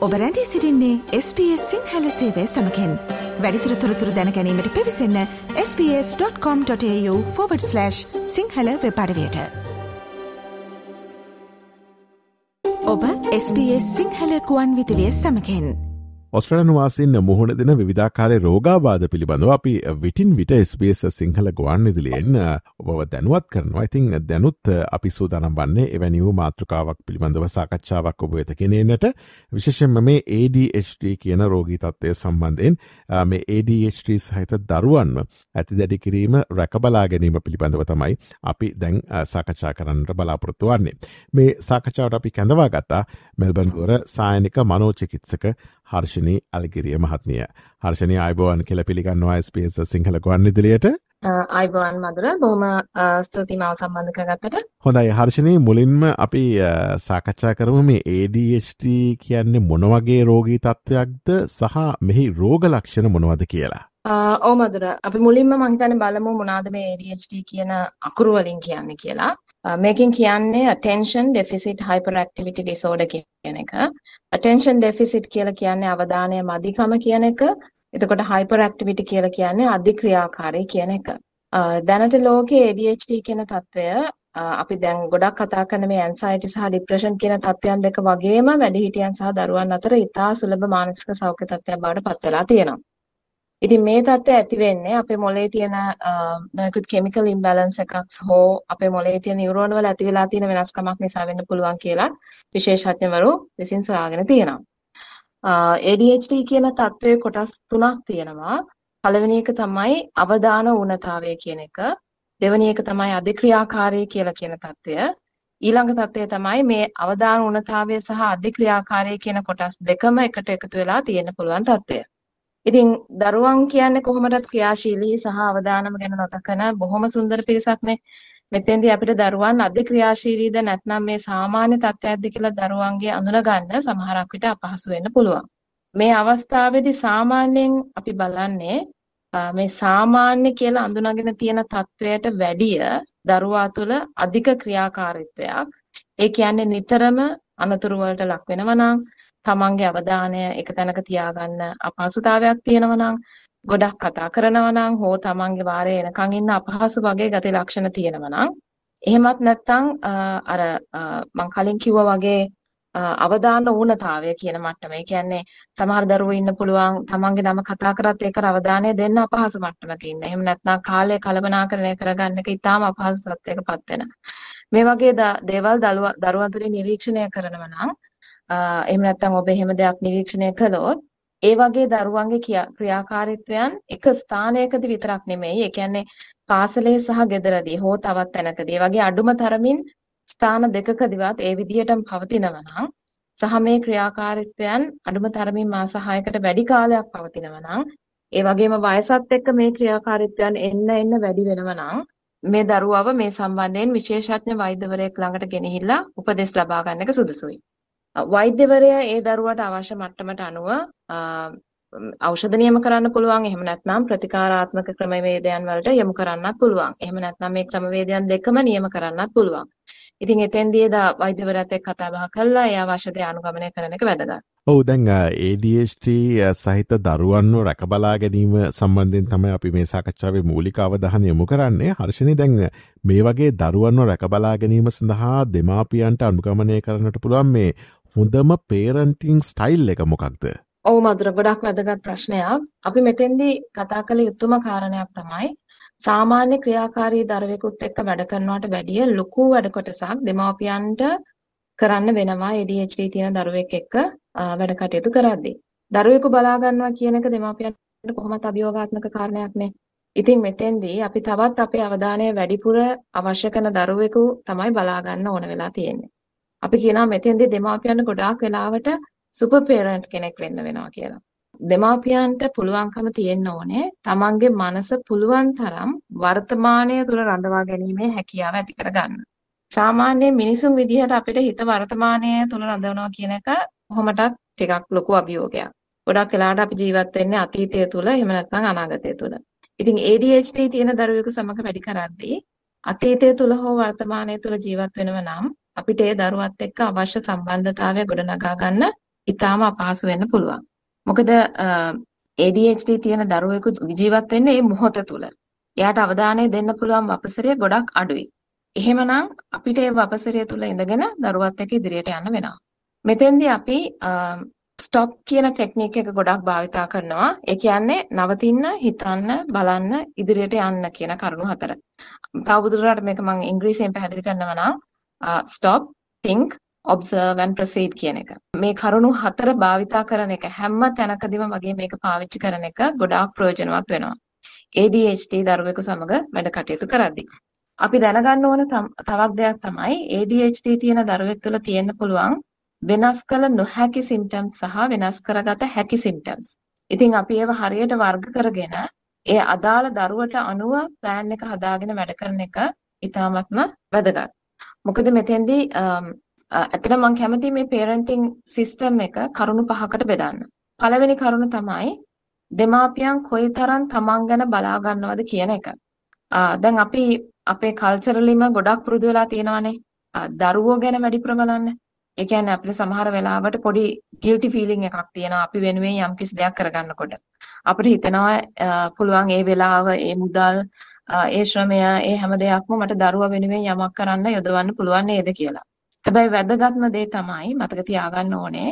ඔබ රැඳී සිරින්නේ SBS සිංහල සේවය සමකෙන්. වැඩිතුර තොරතුර දැනැනීමට පිවිසන්න ps.com.ta/ සිංහල වෙපඩවයට ඔබ SBS සිංහල කුවන් විදිලිය සමකෙන්. ඔස්ට්‍රලන් වාසින් මුහුණ දෙන විධාකාරය රෝගාබාධ පිළිබඳව අපි විටින් විට ස්පේස සිංහල ගුවන් ඉදිලියෙන් ඔබව දැනුවත් කරනවා ඉතිං දැනුත් අපි සූදානම් වන්නේ එවැනි වූ මාතෘකාවක් පිළිබඳව සාකච්ඡාවක් ඔබ වෙත කෙනෙනට විශේෂෙන්ම මේ ADHD කියන රෝගී තත්වය සම්බන්ධයෙන් මේ ADHD සහිත දරුවන්ම ඇති දැඩි කිරීම රැකබලා ගැනීම පිළිබඳව තමයි අපි දැන් සාකච්ඡා කරන්නට බලාපොරොත්තු වන්නේ. මේ සාකච්ඡාවට අපි කැඳවා ගත්තා මෙල්බන්ගොර සායනික මනෝචිකිත්සක හර්ෂණී අල්ගිරිය මහත්මිය. හර්ෂණය අයිබෝවන් කෙල පිළිගන්නවා ස්පේස සිංහල ගොන්න ඉදිලියට අයිබෝන් මදුර බොහම ස්තුතිමාව සම්බන්ධ කරගත්තට. හොඳයි හර්ෂණය මුලින්ම අපි සාකච්ඡා කරම මේ ADHT කියන්නේ මොනවගේ රෝගී තත්ත්වයක්ද සහ මෙහි රෝග ලක්ෂණ මොනවද කියලා ඕ මදුර අපි මුලින්ම මහිතන බලමු මොනාද මේ ADHD කියන අකුරු වලින් කියන්නේ කියලා. මේකෙන් කියන්නේ attention deficit hyperactivity disorder කියන එක. attention deficit කියලා කියන්නේ අවධානය මදිකම කියන එක. එතකොට hyperactivity කියලා කියන්නේ අධික්‍රියාකාරී කියන එක. දැනට ලෝකයේ ADHD කියන తত্ত্বය අපි දැන් ගොඩක් කතා කරන මේ ඇන්සයිටි සහ ડિප්‍රෙෂන් කියන තත්ත්වයන් දෙක වගේම වැඩිහිටියන් සහ දරුවන් අතර ඉතා සුලභ මානසික සෞඛ්‍ය තත්ත්වයක් බවට පත් වෙලා තියෙනවා. ඉතින් මේ තත්ත්වය ඇති වෙන්නේ අපේ මොලේ තියෙන නොයෙකුත් කිමිකල් ඉම්බැලන්ස් එකක් හෝ අපේ මොලේ තියෙන නියුරෝන වල ඇති වෙලා තියෙන වෙනස්කමක් නිසා වෙන්න පුළුවන් කියලා විශේෂඥවරු විසින් සොයාගෙන තියෙනවා. ADHD කියන තත්ත්වයේ කොටස් තුනක් තියෙනවා. පළවෙනි එක තමයි අවදාන ඌනතාවය කියන එක. දෙවෙනි එක තමයි අධික්‍රියාකාරී කියලා කියන තත්ත්වය. ඊළඟ தත්ත්වය තමයි මේ අවදාන උණතාවය සහ අධික්‍රියාකාරී කියන කොටස් දෙකම එකට එකතු වෙලා තියෙන්න පුළුවන් தත්ත්වය. ඉතින් දරුවන් කියන්නේ කොහොමදත් ක්‍රියාශීලී සහ අවදානම ගැන නොතකන බොහොම සුන්දර පිරිසක්නේ. මෙතෙන්දී අපිට දරුවන් අධි ක්‍රියාශීලීද නැත්නම් මේ සාමාන්‍ය තත්ත්වයක්ද කියලා දරුවන්ගේ අඳුන ගන්න සමහරක් විට අපහසු වෙන්න පුළුවන්. මේ අවස්ථාවේදී සාමාන්‍යයෙන් අපි බලන්නේ මේ සාමාන්‍ය කියලා අඳුනගෙන තියෙන තත්වයට වැඩිය දරුවා තුළ අධික ක්‍රියාකාරීත්වයක් ඒ කියන්නේ නිතරම අනතුරු වලට ලක් වෙනවා නම් තමන්ගේ අවධානය එක තැනක තියාගන්න අපහසුතාවයක් තියෙනවා නම් ගොඩක් කතා කරනවා නම් හෝ තමන්ගේ වාරේ එනකන් ඉන්න අපහසු වගේ ගති ලක්ෂණ තියෙනවා නම් එහෙමත් නැත්නම් අර මම කලින් කිව්වා වගේ අවදාන ඌනතාවය කියන මට්ටම. ඒ කියන්නේ සමහර දරුවෝ ඉන්න පුළුවන් තමන්ගේ නම කතා කරත් ඒකට අවධානය දෙන්න අපහසු මට්ටමක ඉන්න. එහෙම නැත්නම් කාලය කළමනාකරණය කරගන්න එක ඉතාම අපහසු තත්යකටපත් වෙනවා. මේ වගේ දේවල් දරුවා තුළින් නිරීක්ෂණය කරනවා නම් එහෙම නැත්නම් ඔබ එහෙම දෙයක් නිරීක්ෂණය කළොත් ඒ වගේ දරුවන්ගේ ක්‍රියාකාරීත්වයන් එක ස්ථානයකදී විතරක් නෙමෙයි ඒ කියන්නේ පාසලේ සහ ගෙදරදී හෝ තවත් තැනකදී ඒ වගේ අඩුම තරමින් ස්ථාන දෙකකදීවත් ඒ විදිහටම පවතිනවා නම් සහ මේ ක්‍රියාකාරීත්වයන් අඩුම තරමින් මාස 6කට වැඩි කාලයක් පවතිනවා නම් ඒ වගේම වයසත් එක්ක මේ ක්‍රියාකාරීත්වයන් එන්න එන්න වැඩි වෙනවා නම් මේ දරුවව මේ සම්බන්ධයෙන් විශේෂඥ වෛද්‍යවරයෙක් ළඟට ගෙනහිල්ලා උපදෙස් ලබා ගන්න එක සුදුසුයි. වෛද්‍යවරයා ඒ දරුවට අවශ්‍ය මට්ටමට අනුව ඖෂධ නියම කරන්න පුළුවන්. එහෙම නැත්නම් ප්‍රතිකාරාත්මක ක්‍රමවේදයන් වලට යොමු කරන්නත් පුළුවන්. එහෙම නැත්නම් මේ ක්‍රමවේදයන් දෙකම නියම කරන්නත් පුළුවන්. ඉතින් එතෙන්දී දා වෛද්‍යවරයාත් එක්ක කතා බහ කරලා ඒ අවශ්‍ය දේ අනුගමනය කරන එක වැදගත්. ඔව් දැන් ADHD සහිත දරුවන්ව රැකබලා ගැනීම සම්බන්ධයෙන් තමයි අපි මේ සාකච්ඡාවේ මූලික අවධානය යොමු කරන්නේ. හර්ෂණේ දැන් මේ වගේ දරුවන්ව රැකබලා ගැනීම සඳහා දෙමාපියන්ට අනුගමනය කරන්නට පුළුවන් මේ හොඳම පේරන්ටිං ස්ටයිල් එක මොකක්ද? ඔව් මధుර ගොඩක් වැදගත් ප්‍රශ්නයක්. අපි මෙතෙන්දී කතා කළ යුතුම කාරණයක් තමයි සාමාන්‍ය ක්‍රියාකාරී දරුවෙකුත් එක්ක වැඩ කරනවට වැඩිය ලොකු වැඩ කොටසක් දෙමව්පියන්ට කරන්න වෙනවා ADHD තියෙන දරුවෙක් එක්ක වැඩ කටයුතු කරද්දී. දරුවෙකු බලා ගන්නවා කියන එක දෙමව්පියන්ට කොහොමත් අභියෝගාත්මක කාරණයක් නේ. ඉතින් මෙතෙන්දී අපි තවත් අපේ අවධානය වැඩිපුර අවශ්‍ය කරන දරුවෙකු තමයි බලා ගන්න ඕන වෙලා තියෙන්නේ. අපි කියනවා මෙතෙන්දී දෙමාපියන්ට ගොඩාක් වෙලාවට සුපර් පේරන්ට් කෙනෙක් වෙන්න වෙනවා කියලා. දෙමාපියන්ට පුළුවන්කම තියෙන්න ඕනේ තමන්ගේ මනස පුළුවන් තරම් වර්තමානය තුළ රඳවා ගැනීමේ හැකියාව ඇති කරගන්න. සාමාන්‍ය මිනිසුන් විදිහට අපිට හිත වර්තමානය තුළ රඳවනවා කියන එක කොහොමටත් ටිකක් ලොකු අභියෝගයක්. ගොඩක් වෙලාවට අපි ජීවත් වෙන්නේ අතීතය තුළ එහෙම නැත්නම් අනාගතය තුළ. ඉතින් ADHD තියෙන දරුවෙකු සමග වැඩි කරද්දී අතීතය තුළ හෝ වර්තමානය තුළ ජීවත් වෙනව නම් අපිට ඒ දරුවත් එක්ක අවශ්‍ය සම්බන්ධතාවය ගොඩනගා ගන්න ඉතාම අපහසු වෙන්න පුළුවන්. මොකද ADHD තියෙන දරුවෙකු ජීවත් වෙන්නේ මේ මොහොත තුල. එයාට අවධානය දෙන්න පුළුවන් වපසරය ගොඩක් අඩුයි. එහෙමනම් අපිට ඒ වපසරය තුල ඉඳගෙන දරුවත් එක්ක ඉදිරියට යන්න වෙනවා. මෙතෙන්දී අපි ස්ටොප් කියන ටෙක්නික් එක ගොඩක් භාවිතා කරනවා. ඒ කියන්නේ නවතින්න, හිතන්න, බලන්න, ඉදිරියට යන්න කියන කරුණු හතර. තවදුරටත් මේක මම ඉංග්‍රීසියෙන් පැහැදිලි කරනවා නම් Uh, stop, think, observe and proceed කියන එක. මේ කරුණු හතර භාවිතා කරන එක හැම තැනකදීම වගේ මේක පාවිච්චි කරන එක ගොඩාක් ප්‍රයෝජනවත් වෙනවා. ADHD දරුවෙකු සමග වැඩ කටයුතු කරද්දී. අපි දැනගන්න ඕන තවත් දෙයක් තමයි ADHD තියෙන දරුවෙක් තුළ තියෙන්න පුළුවන් වෙනස් කළ නොහැකි සිම්ටම්ස් සහ වෙනස් කරගත හැකි සිම්ටම්ස්. ඉතින් අපි ඒව හරියට වර්ග කරගෙන ඒ අදාළ දරුවට අනුව ප්ලෑන් එක හදාගෙන වැඩ කරන එක ඉතාමත්ම වැදගත්. මොකද මෙතෙන්දී ඇත්තට මම කැමති මේ පේරන්ටිං සිස්ටම් එක කරුණු පහකට බෙදන්න. පළවෙනි කරුණ තමයි දෙමාපියන් කොයිතරම් තමන් ගැන බලා ගන්නවද කියන එක. දැන් අපි අපේ කල්චරලිම ගොඩක් පුරුදු වෙලා තියෙනවානේ. දරුවෝ ගැන වැඩිපුර බලන්න. ඒ කියන්නේ අපිට සමහර වෙලාවට පොඩි ගිල්ටි ෆීලිං එකක් තියෙනවා අපි වෙනුවෙන් යම්කිසි දෙයක් කරගන්නකොට. අපිට හිතෙනවා පුළුවන් ඒ වෙලාව, ඒ මුදල්, ඒ ශ්‍රමය, ඒ හැම දෙයක්ම මට දරුවා වෙනුවෙන් යමක් කරන්න යොදවන්න පුළුවන් නේද කියලා. හැබැයි වැදගත්ම දේ තමයි මතක තියාගන්න ඕනේ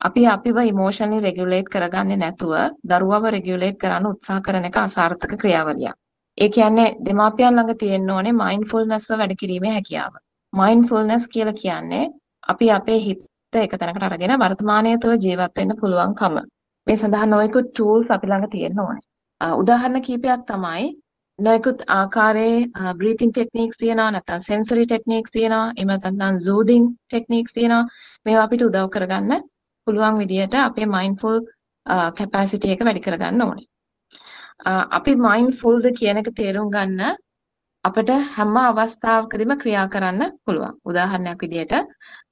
අපි අපිව ඉමෝෂනලි රෙගියුලේට් කරගන්නේ නැතුව දරුවව රෙගියුලේට් කරන්න උත්සාහ කරන එක අසාර්ථක ක්‍රියාවලියක්. ඒ කියන්නේ දෙමාපියන් ළඟ තියෙන්න ඕනේ මයින්ඩ්ෆුල්නස්ව වැඩ කිරීමේ හැකියාව. මයින්ඩ්ෆුල්නස් කියලා කියන්නේ අපි අපේ හිත එක තැනකට අරගෙන වර්තමානය තුළ ජීවත් වෙන්න පුළුවන්කම. මේ සඳහා නොයෙකුත් tools අපි ළඟ තියෙන්න ඕනේ. උදාහරණ කීපයක් තමයි නොයෙකුත් ආකාරයේ breathing techniques තියෙනවා නැත්නම් sensory techniques තියෙනවා එහෙම නැත්නම් soothing techniques තියෙනවා මේවා අපිට උදව් කරගන්න පුළුවන් විදිහට අපේ mindful capacity එක වැඩි කරගන්න ඕනේ. අපි mindfulද කියන එක තේරුම් ගන්න අපිට හැම අවස්ථාවකදීම ක්‍රියා කරන්න පුළුවන්. උදාහරණයක් විදිහට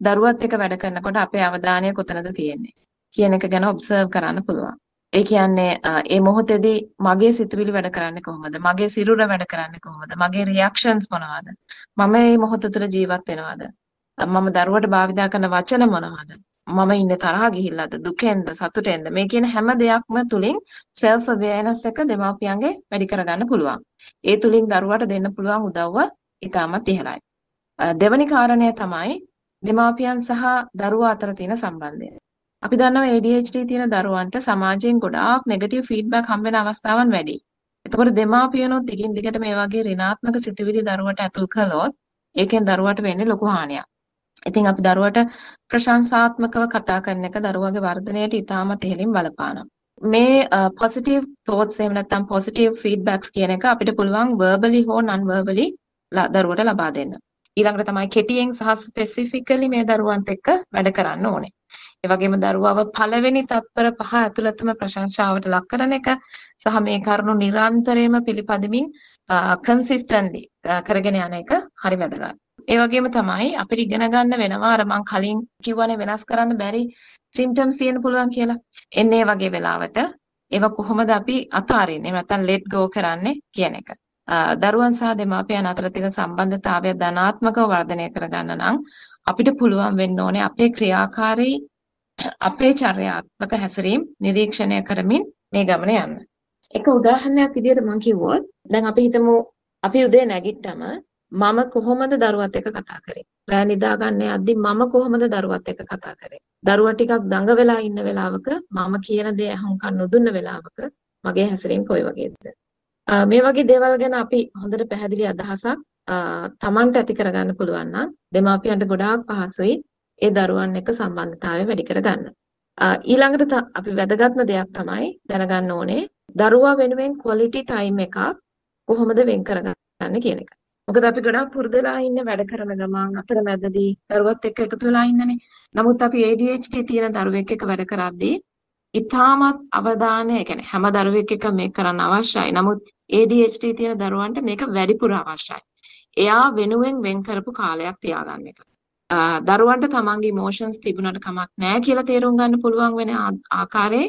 දරුවත් එක්ක වැඩ කරනකොට අපේ අවධානය කොතනද තියෙන්නේ කියන එක ගැන ඔබ්සර්ව් කරන්න පුළුවන්. ඒ කියන්නේ ඒ මොහොතේදී මගේ සිතුවිලි වැඩ කරන්නේ කොහොමද? මගේ සිරුර වැඩ කරන්නේ කොහොමද? මගේ රියැක්ෂන්ස් මොනවද? මම මේ මොහොත තුළ ජීවත් වෙනවද? මම දරුවට භාවිතා කරන වචන මොනවද? මම ඉන්නේ තරහා ගිහිල්ලාද දුකෙන්ද සතුටෙන්ද මේ කියන හැම දෙයක්ම තුලින් self awareness එක දෙමාපියන්ගේ වැඩි කරගන්න පුළුවන්. ඒ තුලින් දරුවාට දෙන්න පුළුවන් උදව්ව ඉතාමත් ඉහළයි. දෙවැනි කාරණය තමයි දෙමාපියන් සහ දරුවා අතර තියෙන සම්බන්ධය. අපි දන්නවා ADHD තියෙන දරුවන්ට සමාජයෙන් ගොඩාක් නෙගටිව් ෆීඩ්බැක් හම්බ වෙන අවස්ථාවන් වැඩි. එතකොට දෙමාපියනොත් දිගින් දිගට මේ වගේ ඍණාත්මක සිතුවිලි දරුවට ඇතුල් කළොත් ඒකෙන් දරුවට වෙන්නේ ලොකු හානියක්. ඉතින් අපි දරුවට ප්‍රශංසාත්මකව කතා කරන එක දරුවගේ වර්ධනයට ඉතාමත් ඉහළින් බලපානවා. මේ පොසිටිව් thoughts එහෙම නැත්නම් පොසිටිව් ෆීඩ්බැක්ස් කියන එක අපිට පුළුවන් verbally හෝ non verbally දරුවට ලබා දෙන්න. ඊළඟට තමයි කෙටියෙන් සහ ස්පෙસિෆිකලි මේ දරුවන්ට එක්ක වැඩ කරන්න ඕනේ. ඒ වගේම දරුවව පළවෙනි තත්පර පහ ඇතුළතම ප්‍රශංසාවට ලක් කරන එක සහ මේ කරුණු නිරන්තරයෙන්ම පිළිපදමින් කන්සිස්ටන්ට්ලි කරගෙන යන එක හරි වැදගත්. ඒ වගේම තමයි අපිට ඉගෙන ගන්න වෙනවා අර මං කලින් කිව්වනේ වෙනස් කරන්න බැරි සිම්ප්ටම්ස් තියෙන්න පුළුවන් කියලා. එන්නේ වගේ වෙලාවට ඒව කොහොමද අපි අතාරින්නේ නැත්නම් let go කරන්නේ කියන එක. දරුවන් සහ දෙමාපියන් අතර තියෙන සම්බන්ධතාවය ධනාත්මකව වර්ධනය කරගන්න නම් අපිට පුළුවන් වෙන්න ඕනේ අපේ ක්‍රියාකාරී අපේ චර්යාත්මක හැසිරීම් නිරීක්ෂණය කරමින් මේ ගමන යන්න. එක උදාහරණයක් විදිහට මම කිව්වොත් දැන් අපි හිතමු අපි උදේ නැගිට්ටම මම කොහොමද දරුවත් එක්ක කතා කරේ? රෑ නිදා ගන්න යද්දි මම කොහොමද දරුවත් එක්ක කතා කරේ? දරුවා ටිකක් දඟ වෙලා ඉන්න වෙලාවක මම කියන දේ අහුම්කන් නොදුන්න වෙලාවක මගේ හැසිරීම කොයි වගේද? මේ වගේ දේවල් ගැන අපි හොඳට පැහැදිලි අදහසක් තමන්ට ඇති කරගන්න පුළුවන් නම් දෙමාපියන්ට ගොඩාක් පහසුයි ඒ දරුවන් එක්ක සම්බන්ධතාවය වැඩි කරගන්න. ඊළඟට අපි වැදගත්ම දෙයක් තමයි දැනගන්න ඕනේ දරුවා වෙනුවෙන් quality time එකක් කොහොමද වෙන් කරගන්න කියන එක. මොකද අපි ගොඩක් පුරුදු වෙලා ඉන්නේ වැඩ කරන ගමන් අතරමැදදී දරුවත් එක්ක එකතු වෙලා ඉන්නනේ. නමුත් අපි ADHD තියෙන දරුවෙක් එක්ක වැඩ කරද්දී ඉතාමත් අවධානය, ඒ කියන්නේ හැම දරුවෙක් එක්ක මේක කරන්න අවශ්‍යයි. නමුත් ADHD තියෙන දරුවන්ට මේක වැඩිපුර අවශ්‍යයි. එයා වෙනුවෙන් වෙන් කරපු කාලයක් තියාගන්න එක. දරුවන්ට තමන්ගේ ඉමෝෂන්ස් තිබුණාට කමක් නැහැ කියලා තේරුම් ගන්න පුළුවන් වෙන ආකාරයේ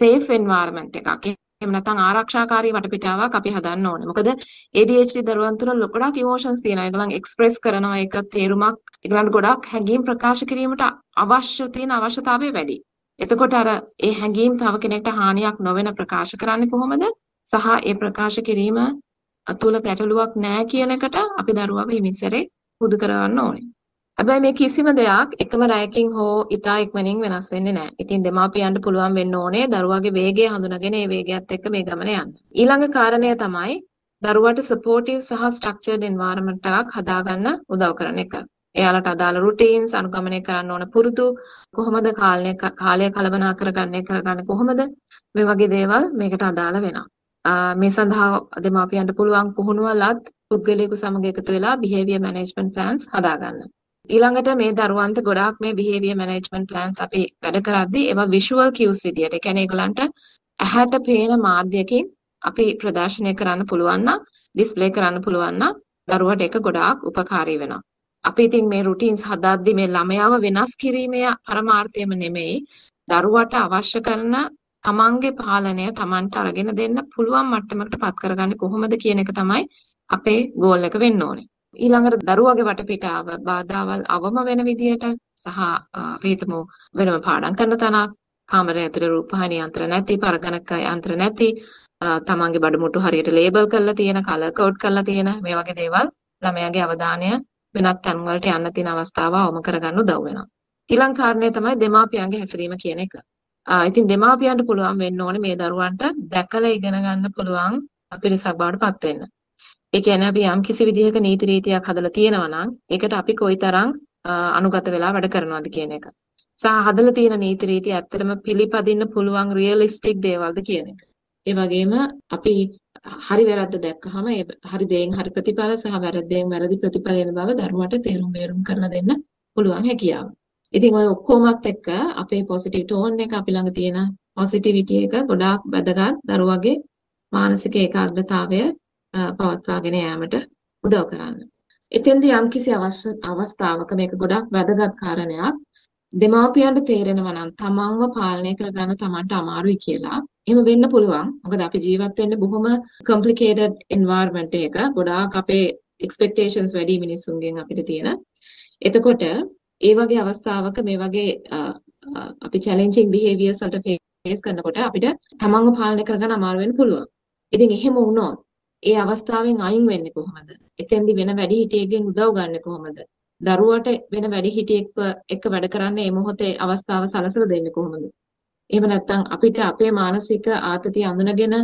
safe environment එකක්. එහෙම නැත්නම් ආරක්ෂාකාරී වටපිටාවක් අපි හදන්න ඕනේ. මොකද ADHD දරුවන් තුළ ගොඩක් ඉමෝෂන්ස් තියෙනවා. ඒගොල්ලන් එක්ස්ප්‍රෙස් කරනවා ඒක තේරුමක් ඒගොල්ලන්ට ගොඩක් හැඟීම් ප්‍රකාශ කිරීමට අවශ්‍ය තියෙන අවශ්‍යතාවය වැඩි. එතකොට අර ඒ හැඟීම් තව කෙනෙක්ට හානියක් නොවන ප්‍රකාශ කරන්නේ කොහොමද? සහ ඒ ප්‍රකාශ කිරීම අතුල ගැටලුවක් නැහැ කියන එකට අපි දරුවව හිමිසරේ පුදු කරවන්න ඕනේ. හැබැයි මේ කිසිම දෙයක් එකම රැයකින් හෝ ඉතා ඉක්මනින් වෙනස් වෙන්නේ නැහැ. ඉතින් දෙමාපියන්ට පුළුවන් වෙන්න ඕනේ දරුවාගේ වේගය හඳුනාගෙන ඒ වේගයත් එක්ක මේ ගමන යන්න. ඊළඟ කාරණය තමයි දරුවාට සපෝටිව් සහ ස්ට්‍රක්චර්ඩ් එන්වයරන්මන්ට් එකක් හදාගන්න උදව් කරන එක. එයාලට අදාළ රුටීන්ස් අනුගමනය කරන්න ඕන පුරුදු කොහොමද කාලය කාලය කළමනාකර ගන්න කරගන්න කොහොමද මේ වගේ දේවල් මේකට අදාළ වෙනවා. මේ සඳහා දෙමාපියන්ට පුළුවන් පුහුණුවලත් පුද්ගලයෙකු සමග එකතු වෙලා behavior management plans හදාගන්න. ඊළඟට මේ දරුවන්ට ගොඩාක් මේ behavior management plans අපි වැඩ කරද්දී ඒවා visual cues විදියට ඒ කියන්නේ ඒගොල්ලන්ට ඇහැට පේන මාධ්‍යකින් අපි ප්‍රදර්ශනය කරන්න පුළුවන් නම් ඩිස්ප්ලේ කරන්න පුළුවන් නම් දරුවට ඒක ගොඩාක් උපකාරී වෙනවා. අපි ඉතින් මේ රුටීන්ස් හදද්දී මේ ළමයාව වෙනස් කිරීමේ පරමාර්ථයම නෙමෙයි දරුවට අවශ්‍ය කරන තමන්ගේ පාලනය තමන්ට අරගෙන දෙන්න පුළුවන් මට්ටමකට පත් කරගන්නේ කොහොමද කියන එක තමයි අපේ ගෝල් එක වෙන්න ඕනේ. ඊළඟට දරුවගේ වටපිටාව බාධාවල් අවම වෙන විදිහට සහ අපි හිතමු වෙනම පාඩම් කරන තැනක් කාමරය ඇතුලේ රූපවාහිනී යන්ත්‍ර නැති පරගණක යන්ත්‍ර නැති තමන්ගේ බඩමුට්ටු හරියට ලේබල් කරලා තියෙන කලර් කෝඩ් කරලා තියෙන මේ වගේ දේවල් ළමයාගේ අවධානය වෙනත් තැන් වලට යන්න තියෙන අවස්ථාව අවම කරගන්න උදව් වෙනවා. ඊළඟ කාරණය තමයි දෙමාපියන්ගේ හැසිරීම කියන එක. ඉතින් දෙමාපියන්ට පුළුවන් වෙන්න ඕනේ මේ දරුවන්ට දැකලා ඉගෙන ගන්න පුළුවන් පිරිසක් බවට පත් වෙන්න. ඒ කියන්නේ අපි යම් කිසි විදිහක නීති රීතියක් හදලා තියෙනවා නම් ඒකට අපි කොයිතරම් අනුගත වෙලා වැඩ කරනවද කියන එක. සහ හදලා තියෙන නීති රීති ඇත්තටම පිළිපදින්න පුළුවන් රියලිස්ටික් දේවල්ද කියන එක. ඒ වගේම අපි හරි වැරද්ද දැක්කහම ඒ හරි දෙයින් හරි ප්‍රතිඵල සහ වැරද්දෙන් වැරදි ප්‍රතිඵල එන බව දරුවට තේරුම් බේරුම් කරලා දෙන්න පුළුවන් හැකියාව. ඉතින් ඔය ඔක්කොමත් එක්ක අපේ පොසිටිව් ටෝන් එක අපි ළඟ තියෙන පොසිටිවිටි එක ගොඩාක් වැදගත් දරුවගේ මානසික ඒකාග්‍රතාවය පවත්වාගෙන යාමට උදව් කරන්න. එතෙන්දී යම්කිසි අවස්ථාවක මේක ගොඩක් වැදගත් කාරණයක් දෙමාපියන්ට තේරෙනවා නම් තමන්ව පාලනය කරගන්න තමන්ට අමාරුයි කියලා. එහෙම වෙන්න පුළුවන්. මොකද අපි ජීවත් වෙන්නේ බොහොම complicated environment එකක. ගොඩාක් අපේ expectations වැඩි මිනිස්සුන්ගෙන් අපිට තියෙන. එතකොට ඒ වගේ අවස්ථාවක මේ වගේ අපි challenging behaviors වලට face කරනකොට අපිට තමන්ව පාලනය කරගන්න අමාරු වෙන්න පුළුවන්. ඉතින් එහෙම වුණොත් ඒ අවස්ථාවෙන් අයින් වෙන්නේ කොහොමද? එතෙන්දි වෙන වැඩිහිටියෙක්ගෙන් උදව් ගන්න කොහොමද? දරුවට වෙන වැඩිහිටියෙක් එක්ක වැඩ කරන්න මේ මොහොතේ අවස්ථාව සලසලා දෙන්නේ කොහොමද? එහෙම නැත්නම් අපිට අපේ මානසික ආතතිය අඳුනගෙන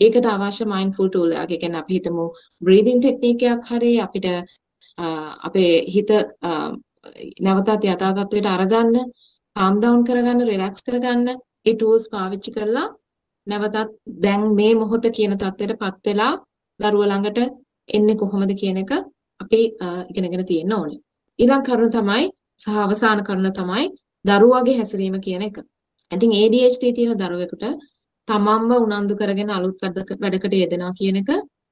ඒකට අවශ්‍ය මයින්ඩ්ෆුල් ටූල් එකක්. ඒ කියන්නේ අපි හිතමු බ්‍රීතිං ටෙක්නික් එකක් හරි අපිට අපේ හිත නැවතත් යථා තත්ත්වයට අරගන්න, calm down කරගන්න, relax කරගන්න ඒ tools පාවිච්චි කරලා නැවතත් දැන් මේ මොහොත කියන තත්ත්වයටපත් වෙලා දරුවා ළඟට එන්නේ කොහොමද කියන එක අපි ඉගෙනගෙන තියෙන්න ඕනේ. ඊළඟ කරුණ තමයි සහ අවසාන කරුණ තමයි දරුවාගේ හැසිරීම කියන එක. ඉතින් ADHD තියෙන දරුවෙකුට තමන්ව උනන්දු කරගෙන අලුත් වැඩකට යෙදෙනවා කියන එක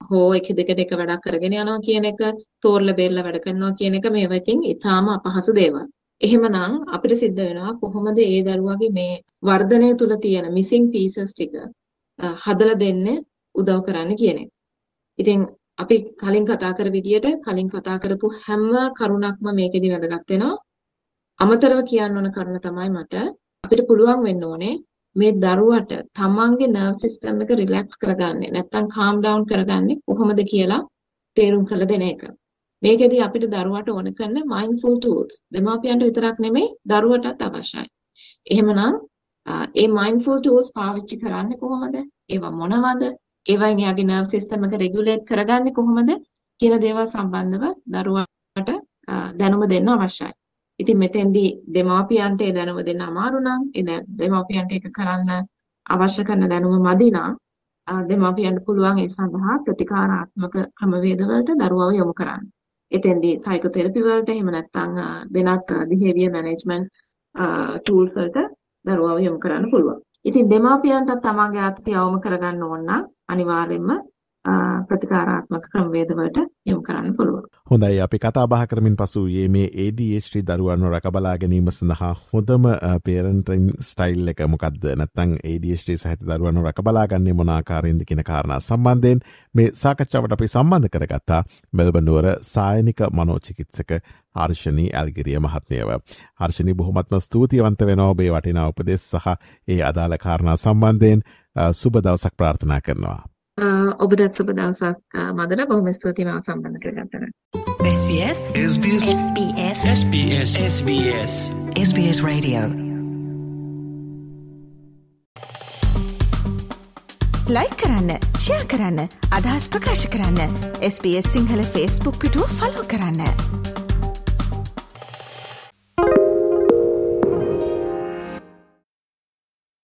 හෝ එක දෙකට එක වැඩක් කරගෙන යනවා කියන එක තෝරලා බේරලා වැඩ කරනවා කියන එක මේවා ඉතින් ඊටාම අපහසු දේවල්. එහෙමනම් අපිට සිද්ධ වෙනවා කොහොමද ඒ දරුවාගේ මේ වර්ධනය තුල තියෙන missing pieces ටික හදලා දෙන්න උදව් කරන්න කියන එක. ඉතින් අපි කලින් කතා කර විදියට කලින් කතා කරපු හැම කරුණක්ම මේකෙදි වැදගත් වෙනවා. අමතරව කියන්න ඕන කරුණ තමයි මට අපිට පුළුවන් වෙන්න ඕනේ මේ දරුවට තමන්ගේ නර්ව් සිස්ටම් එක රිලැක්ස් කරගන්නේ නැත්නම් කාම් ඩවුන් කරගන්නේ කොහොමද කියලා තේරුම් කළ දෙන එක. මේකෙදි අපිට දරුවට ඕන කරන මයින්ඩ්ෆුල් ටූල්ස් දෙමාපියන්ට විතරක් නෙමෙයි දරුවටත් අවශ්‍යයි. එහෙමනම් ඒ මයින්ඩ්ෆුල් ටූල්ස් පාවිච්චි කරන්නේ කොහොමද? ඒවා මොනවද? ඒවයින් එයාගේ නර්ව් සිස්ටම් එක රෙගියුලේට් කරගන්නේ කොහොමද කියන දේවල් සම්බන්ධව දරුවාට දැනුම දෙන්න අවශ්‍යයි. ඉතින් මෙතෙන්දී දෙමාපියන්ට ඒ දැනුම දෙන්න අමාරු නම් ඒ දෙමාපියන්ට ඒක කරන්න අවශ්‍ය කරන දැනුම මදි නම් දෙමාපියන්ට පුළුවන් ඒ සඳහා ප්‍රතිකාරාත්මක ක්‍රමවේද වලට දරුවව යොමු කරන්න. එතෙන්දී සයිකෝതെරපි වලට එහෙම නැත්නම් වෙනත් behavior management tools වලට දරුවව යොමු කරන්න පුළුවන්. ඉතින් දෙමාපියන්ට තමන්ගේ ආතතිය අවම කරගන්න ඕන නම් අනිවාර්යයෙන්ම ප්‍රතිකාරාත්මක ක්‍රමවේදවලට යොමු කරන්න පුළුවන්. හොඳයි අපි කතාබහ කරමින් පසු ඒ මේ ADHD දරුවන්ව රැකබලා ගැනීම සඳහා හොඳම පේරන්ටන් ස්ටයිල් එක මොකක්ද නැත්තං ADHD සහිත දරුවන්ව රැකබලාගන්නේ මොනාකාරයෙන්ද කියන කාරණා සම්බන්ධයෙන් මේ සාකච්ඡාවට අපි සම්බන්ධ කරගත්තා මෙල්බනුවර සායනික මනෝචිකිත්සක හර්ෂණී ඇල්ගිරිය මහත්මයව. හර්ෂණි බොහොමත්ම ස්තුතියවන්ත වෙන ඔබේ වටිනා උපදෙස් සහ ඒ අදාළ කාරණා සම්බන්ධයෙන් සුබ දවසක් ප්‍රාර්ථනා කරනවා. ඔබටත් සුබ දවසක් මදන බොහොම ස්තුතියි මාව සම්බන්ධ කරගත්තට. SBS SBS SBS SBS SBS SBS Radio. ලයි කරන්න ෂයා කරන්න අදහස් ප්‍රකාශ කරන්න SBS සිංහල ෆස්බුක් පිටුව ෆලෝ කරන්න.